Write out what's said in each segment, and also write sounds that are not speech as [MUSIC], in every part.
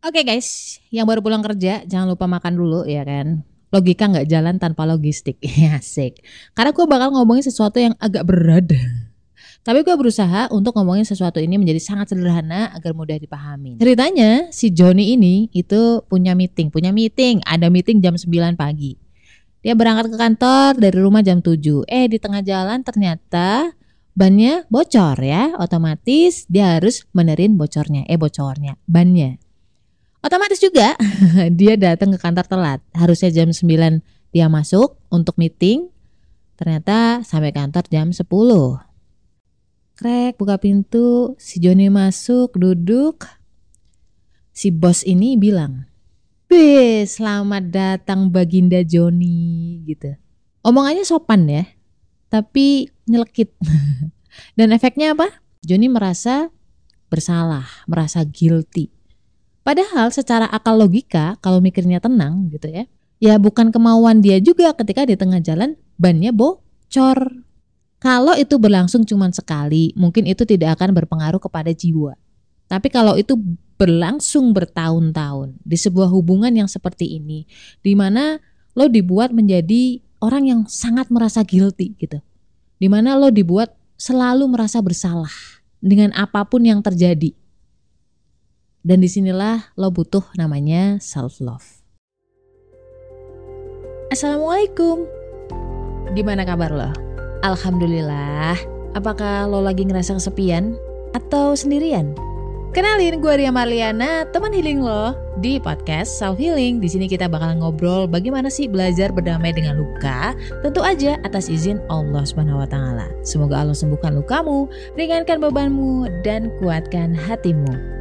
Oke guys, yang baru pulang kerja jangan lupa makan dulu ya kan. Logika nggak jalan tanpa logistik, [LAUGHS] ya asik. Karena gue bakal ngomongin sesuatu yang agak berat. Tapi gue berusaha untuk ngomongin sesuatu ini menjadi sangat sederhana agar mudah dipahami. Ceritanya si Joni ini itu punya meeting, punya meeting, ada meeting jam 9 pagi. Dia berangkat ke kantor dari rumah jam 7. Eh di tengah jalan ternyata bannya bocor ya, otomatis dia harus menerin bocornya, eh bocornya, bannya. Otomatis juga [LAUGHS] dia datang ke kantor telat. Harusnya jam 9 dia masuk untuk meeting. Ternyata sampai kantor jam 10. Krek buka pintu, si Joni masuk, duduk. Si bos ini bilang, "Bis, selamat datang Baginda Joni." gitu. Omongannya sopan ya, tapi nyelekit. [LAUGHS] Dan efeknya apa? Joni merasa bersalah, merasa guilty. Padahal secara akal logika, kalau mikirnya tenang gitu ya, ya bukan kemauan dia juga ketika di tengah jalan bannya bocor. Kalau itu berlangsung cuma sekali, mungkin itu tidak akan berpengaruh kepada jiwa. Tapi kalau itu berlangsung bertahun-tahun di sebuah hubungan yang seperti ini, di mana lo dibuat menjadi orang yang sangat merasa guilty gitu, di mana lo dibuat selalu merasa bersalah dengan apa pun yang terjadi. Dan di sinilah lo butuh namanya self love. Assalamualaikum. Gimana kabar lo? Alhamdulillah. Apakah lo lagi ngerasa kesepian atau sendirian? Kenalin gue Ria Marliana, teman healing lo di podcast Self Healing. Di sini kita bakal ngobrol bagaimana sih belajar berdamai dengan luka, tentu aja atas izin Allah Subhanahu wa taala. Semoga Allah sembuhkan lukamu, ringankan bebanmu dan kuatkan hatimu.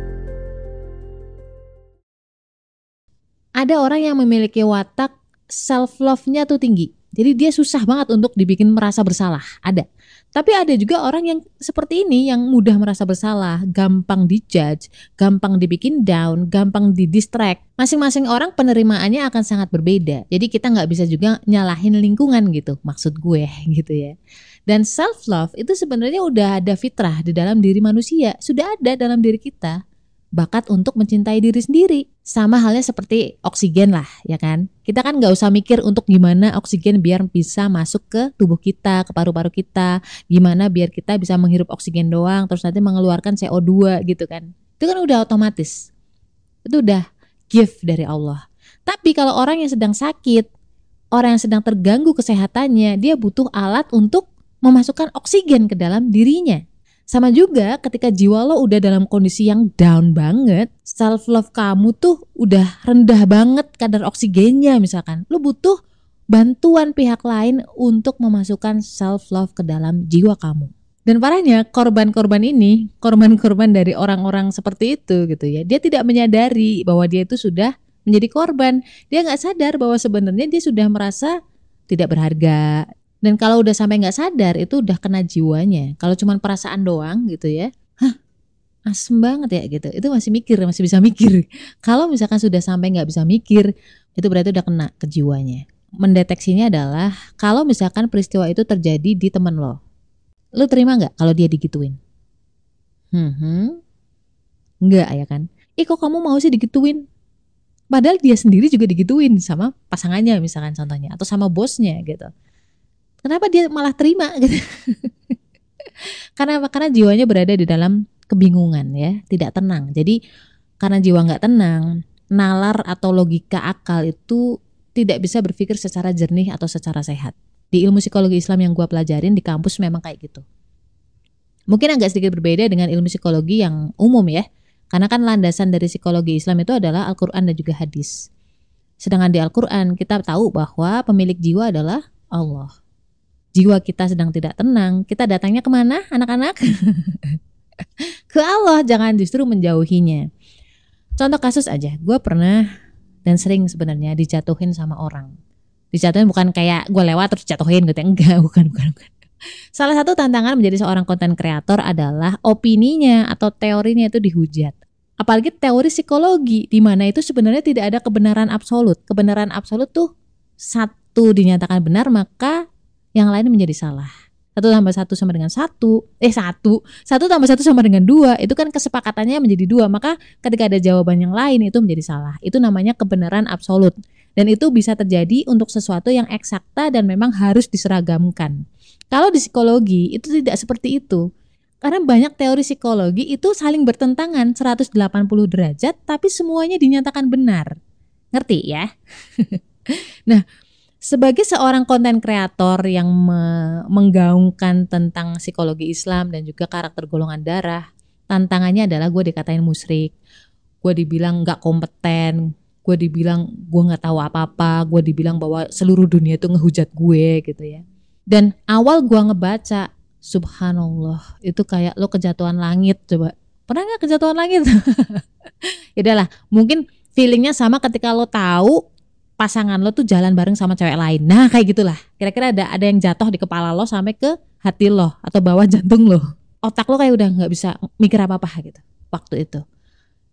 Ada orang yang memiliki watak self love-nya tuh tinggi. Jadi dia susah banget untuk dibikin merasa bersalah. Ada. Tapi ada juga orang yang seperti ini yang mudah merasa bersalah, gampang dijudge, gampang dibikin down, gampang didistract. Masing-masing orang penerimaannya akan sangat berbeda. Jadi kita nggak bisa juga nyalahin lingkungan gitu, maksud gue [LAUGHS] gitu ya. Dan self love itu sebenarnya udah ada fitrah di dalam diri manusia, sudah ada dalam diri kita bakat untuk mencintai diri sendiri. Sama halnya seperti oksigen lah, ya kan? Kita kan nggak usah mikir untuk gimana oksigen biar bisa masuk ke tubuh kita, ke paru-paru kita, gimana biar kita bisa menghirup oksigen doang, terus nanti mengeluarkan CO2 gitu kan. Itu kan udah otomatis. Itu udah gift dari Allah. Tapi kalau orang yang sedang sakit, orang yang sedang terganggu kesehatannya, dia butuh alat untuk memasukkan oksigen ke dalam dirinya. Sama juga ketika jiwa lo udah dalam kondisi yang down banget, self love kamu tuh udah rendah banget kadar oksigennya misalkan. Lo butuh bantuan pihak lain untuk memasukkan self love ke dalam jiwa kamu. Dan parahnya korban-korban ini, korban-korban dari orang-orang seperti itu gitu ya. Dia tidak menyadari bahwa dia itu sudah menjadi korban. Dia nggak sadar bahwa sebenarnya dia sudah merasa tidak berharga, dan kalau udah sampai nggak sadar itu udah kena jiwanya. Kalau cuma perasaan doang gitu ya, hah asem banget ya gitu. Itu masih mikir, masih bisa mikir. [LAUGHS] Kalau misalkan sudah sampai nggak bisa mikir, itu berarti udah kena ke jiwanya. Mendeteksinya adalah kalau misalkan peristiwa itu terjadi di temen lo, lo terima nggak kalau dia digituin? Hmm, hmm. nggak ya kan? Ih kok kamu mau sih digituin? Padahal dia sendiri juga digituin sama pasangannya misalkan contohnya atau sama bosnya gitu Kenapa dia malah terima gitu? [LAUGHS] karena? Karena jiwanya berada di dalam kebingungan ya, tidak tenang. Jadi karena jiwa nggak tenang, nalar atau logika akal itu tidak bisa berpikir secara jernih atau secara sehat. Di ilmu psikologi Islam yang gue pelajarin di kampus memang kayak gitu. Mungkin agak sedikit berbeda dengan ilmu psikologi yang umum ya. Karena kan landasan dari psikologi Islam itu adalah Al-Quran dan juga hadis. Sedangkan di Al-Quran kita tahu bahwa pemilik jiwa adalah Allah jiwa kita sedang tidak tenang, kita datangnya ke mana anak-anak? [LAUGHS] ke Allah, jangan justru menjauhinya. Contoh kasus aja, gue pernah dan sering sebenarnya dijatuhin sama orang. Dijatuhin bukan kayak gue lewat terus jatuhin gitu, enggak, [LAUGHS] bukan, bukan, bukan. Salah satu tantangan menjadi seorang konten kreator adalah opininya atau teorinya itu dihujat. Apalagi teori psikologi, di mana itu sebenarnya tidak ada kebenaran absolut. Kebenaran absolut tuh satu dinyatakan benar, maka yang lain menjadi salah. Satu tambah satu sama dengan satu, eh satu, satu tambah satu sama dengan dua, itu kan kesepakatannya menjadi dua. Maka ketika ada jawaban yang lain itu menjadi salah. Itu namanya kebenaran absolut. Dan itu bisa terjadi untuk sesuatu yang eksakta dan memang harus diseragamkan. Kalau di psikologi itu tidak seperti itu. Karena banyak teori psikologi itu saling bertentangan 180 derajat tapi semuanya dinyatakan benar. Ngerti ya? [LAUGHS] nah, sebagai seorang konten kreator yang me menggaungkan tentang psikologi Islam dan juga karakter golongan darah, tantangannya adalah gue dikatain musrik, gue dibilang nggak kompeten, gue dibilang gue nggak tahu apa-apa, gue dibilang bahwa seluruh dunia itu ngehujat gue gitu ya. Dan awal gue ngebaca subhanallah itu kayak lo kejatuhan langit coba. Pernah nggak kejatuhan langit? [LAUGHS] Ya udahlah mungkin feelingnya sama ketika lo tahu pasangan lo tuh jalan bareng sama cewek lain nah kayak gitulah kira-kira ada ada yang jatuh di kepala lo sampai ke hati lo atau bawah [LAUGHS] jantung lo otak lo kayak udah nggak bisa mikir apa apa gitu waktu itu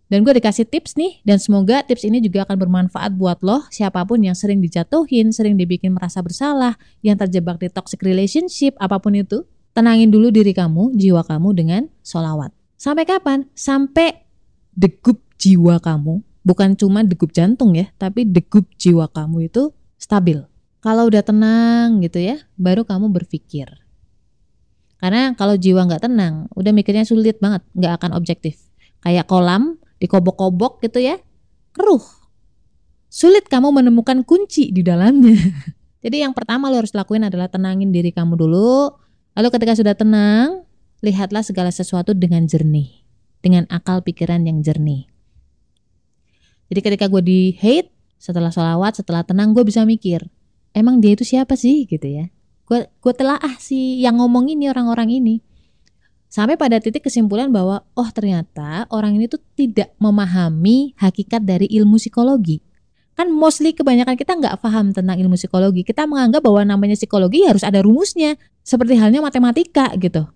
dan gue dikasih tips nih, dan semoga tips ini juga akan bermanfaat buat lo, siapa pun yang sering dijatuhin, sering dibikin merasa bersalah, yang terjebak di toxic relationship, apa pun itu. Tenangin dulu diri kamu, jiwa kamu dengan solawat. Sampai kapan? Sampai degup jiwa kamu, bukan cuma degup jantung ya, tapi degup jiwa kamu itu stabil. Kalau udah tenang gitu ya, baru kamu berpikir. Karena kalau jiwa nggak tenang, udah mikirnya sulit banget, nggak akan objektif. Kayak kolam, dikobok-kobok gitu ya, keruh. Sulit kamu menemukan kunci di dalamnya. [LAUGHS] Jadi yang pertama lo harus lakuin adalah tenangin diri kamu dulu, Lalu ketika sudah tenang, lihatlah segala sesuatu dengan jernih, dengan akal pikiran yang jernih. Jadi ketika gue di hate, setelah sholawat, setelah tenang, gue bisa mikir, emang dia itu siapa sih gitu ya? Gue gue telah ah si yang ngomong ini orang-orang ini. Sampai pada titik kesimpulan bahwa oh ternyata orang ini tuh tidak memahami hakikat dari ilmu psikologi kan mostly kebanyakan kita nggak paham tentang ilmu psikologi. Kita menganggap bahwa namanya psikologi harus ada rumusnya, seperti halnya matematika gitu.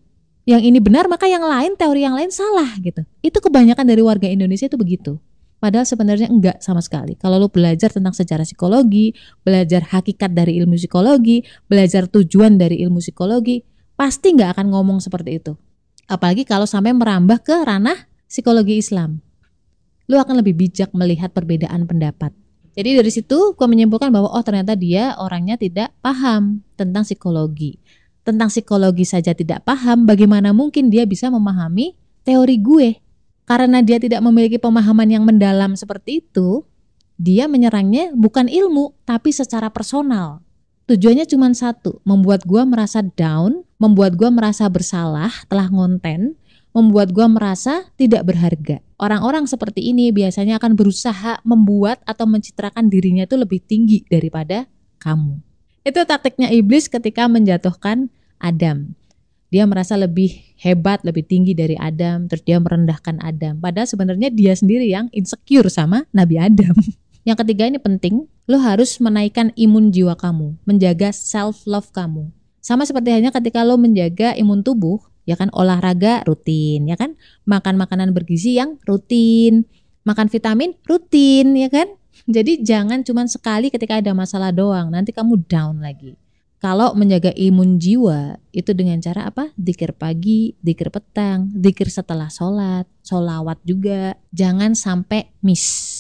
Yang ini benar maka yang lain teori yang lain salah gitu. Itu kebanyakan dari warga Indonesia itu begitu. Padahal sebenarnya enggak sama sekali. Kalau lo belajar tentang sejarah psikologi, belajar hakikat dari ilmu psikologi, belajar tujuan dari ilmu psikologi, pasti nggak akan ngomong seperti itu. Apalagi kalau sampai merambah ke ranah psikologi Islam. Lo akan lebih bijak melihat perbedaan pendapat. Jadi dari situ gue menyimpulkan bahwa oh ternyata dia orangnya tidak paham tentang psikologi. Tentang psikologi saja tidak paham, bagaimana mungkin dia bisa memahami teori gue? Karena dia tidak memiliki pemahaman yang mendalam seperti itu, dia menyerangnya bukan ilmu, tapi secara personal. Tujuannya cuma satu, membuat gue merasa down, membuat gue merasa bersalah telah ngonten, membuat gue merasa tidak berharga. Orang-orang seperti ini biasanya akan berusaha membuat atau mencitrakan dirinya itu lebih tinggi daripada kamu. Itu taktiknya iblis ketika menjatuhkan Adam. Dia merasa lebih hebat, lebih tinggi dari Adam, terus dia merendahkan Adam. Padahal sebenarnya dia sendiri yang insecure sama Nabi Adam. [LAUGHS] Yang ketiga ini penting, lo harus menaikkan imun jiwa kamu, menjaga self love kamu. Sama seperti hanya ketika lo menjaga imun tubuh, ya kan olahraga rutin ya kan makan makanan bergizi yang rutin makan vitamin rutin ya kan jadi jangan cuma sekali ketika ada masalah doang nanti kamu down lagi kalau menjaga imun jiwa itu dengan cara apa? Dikir pagi, dikir petang, dikir setelah sholat, sholawat juga. Jangan sampai miss.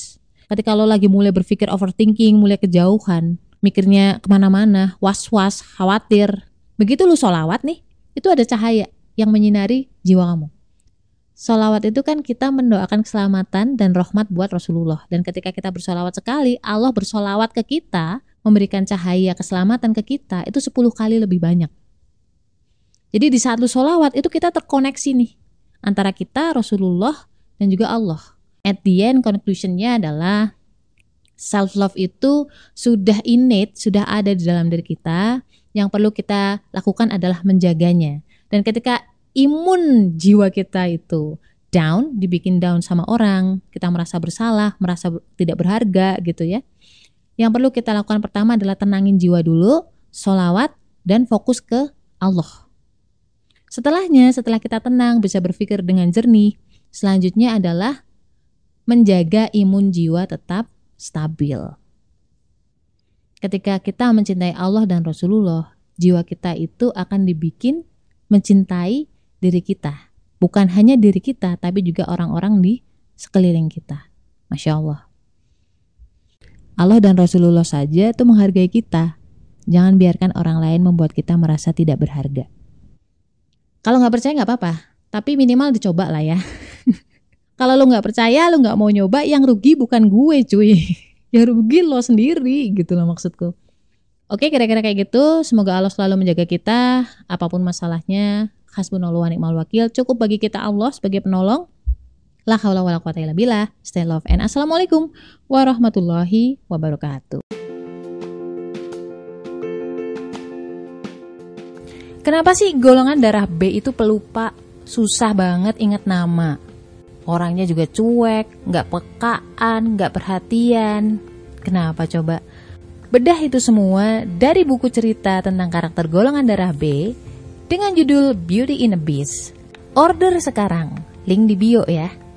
Ketika lo lagi mulai berpikir overthinking, mulai kejauhan, mikirnya ke mana-mana, was-was, khawatir. Begitu lo sholawat nih, itu ada cahaya yang menyinari jiwa kamu. Solawat itu kan kita mendoakan keselamatan dan rahmat buat Rasulullah. Dan ketika kita bersolawat sekali, Allah bersolawat ke kita, memberikan cahaya keselamatan ke kita, itu 10 kali lebih banyak. Jadi di saat lu solawat, itu kita terkoneksi nih. Antara kita, Rasulullah, dan juga Allah. At the end, conclusionnya adalah self-love itu sudah innate, sudah ada di dalam diri kita. Yang perlu kita lakukan adalah menjaganya. Dan ketika imun jiwa kita itu down, dibikin down sama orang, kita merasa bersalah, merasa tidak berharga gitu ya. Yang perlu kita lakukan pertama adalah tenangin jiwa dulu, solawat, dan fokus ke Allah. Setelahnya, setelah kita tenang, bisa berpikir dengan jernih, selanjutnya adalah menjaga imun jiwa tetap stabil. Ketika kita mencintai Allah dan Rasulullah, jiwa kita itu akan dibikin mencintai diri kita. Bukan hanya diri kita, tapi juga orang-orang di sekeliling kita. Masya Allah. Allah dan Rasulullah saja itu menghargai kita. Jangan biarkan orang lain membuat kita merasa tidak berharga. Kalau nggak percaya nggak apa-apa, tapi minimal dicoba lah ya. [LAUGHS] Kalau lo nggak percaya, lo nggak mau nyoba, yang rugi bukan gue cuy. [LAUGHS] yang rugi lo sendiri gitu loh maksudku. Oke, kira-kira kayak gitu. Semoga Allah selalu menjaga kita, apa pun masalahnya. Hasbunallahu wa ni'mal wakil. Cukup bagi kita Allah sebagai penolong. La haula wala quwata illa billah. Stay love and assalamualaikum warahmatullahi wabarakatuh. Kenapa sih golongan darah B itu pelupa? Susah banget ingat nama. Orangnya juga cuek, nggak pekaan, nggak perhatian. Kenapa coba? Bedah itu semua dari buku cerita tentang karakter golongan darah B dengan judul Beauty in a Beast. Order sekarang, link di bio ya.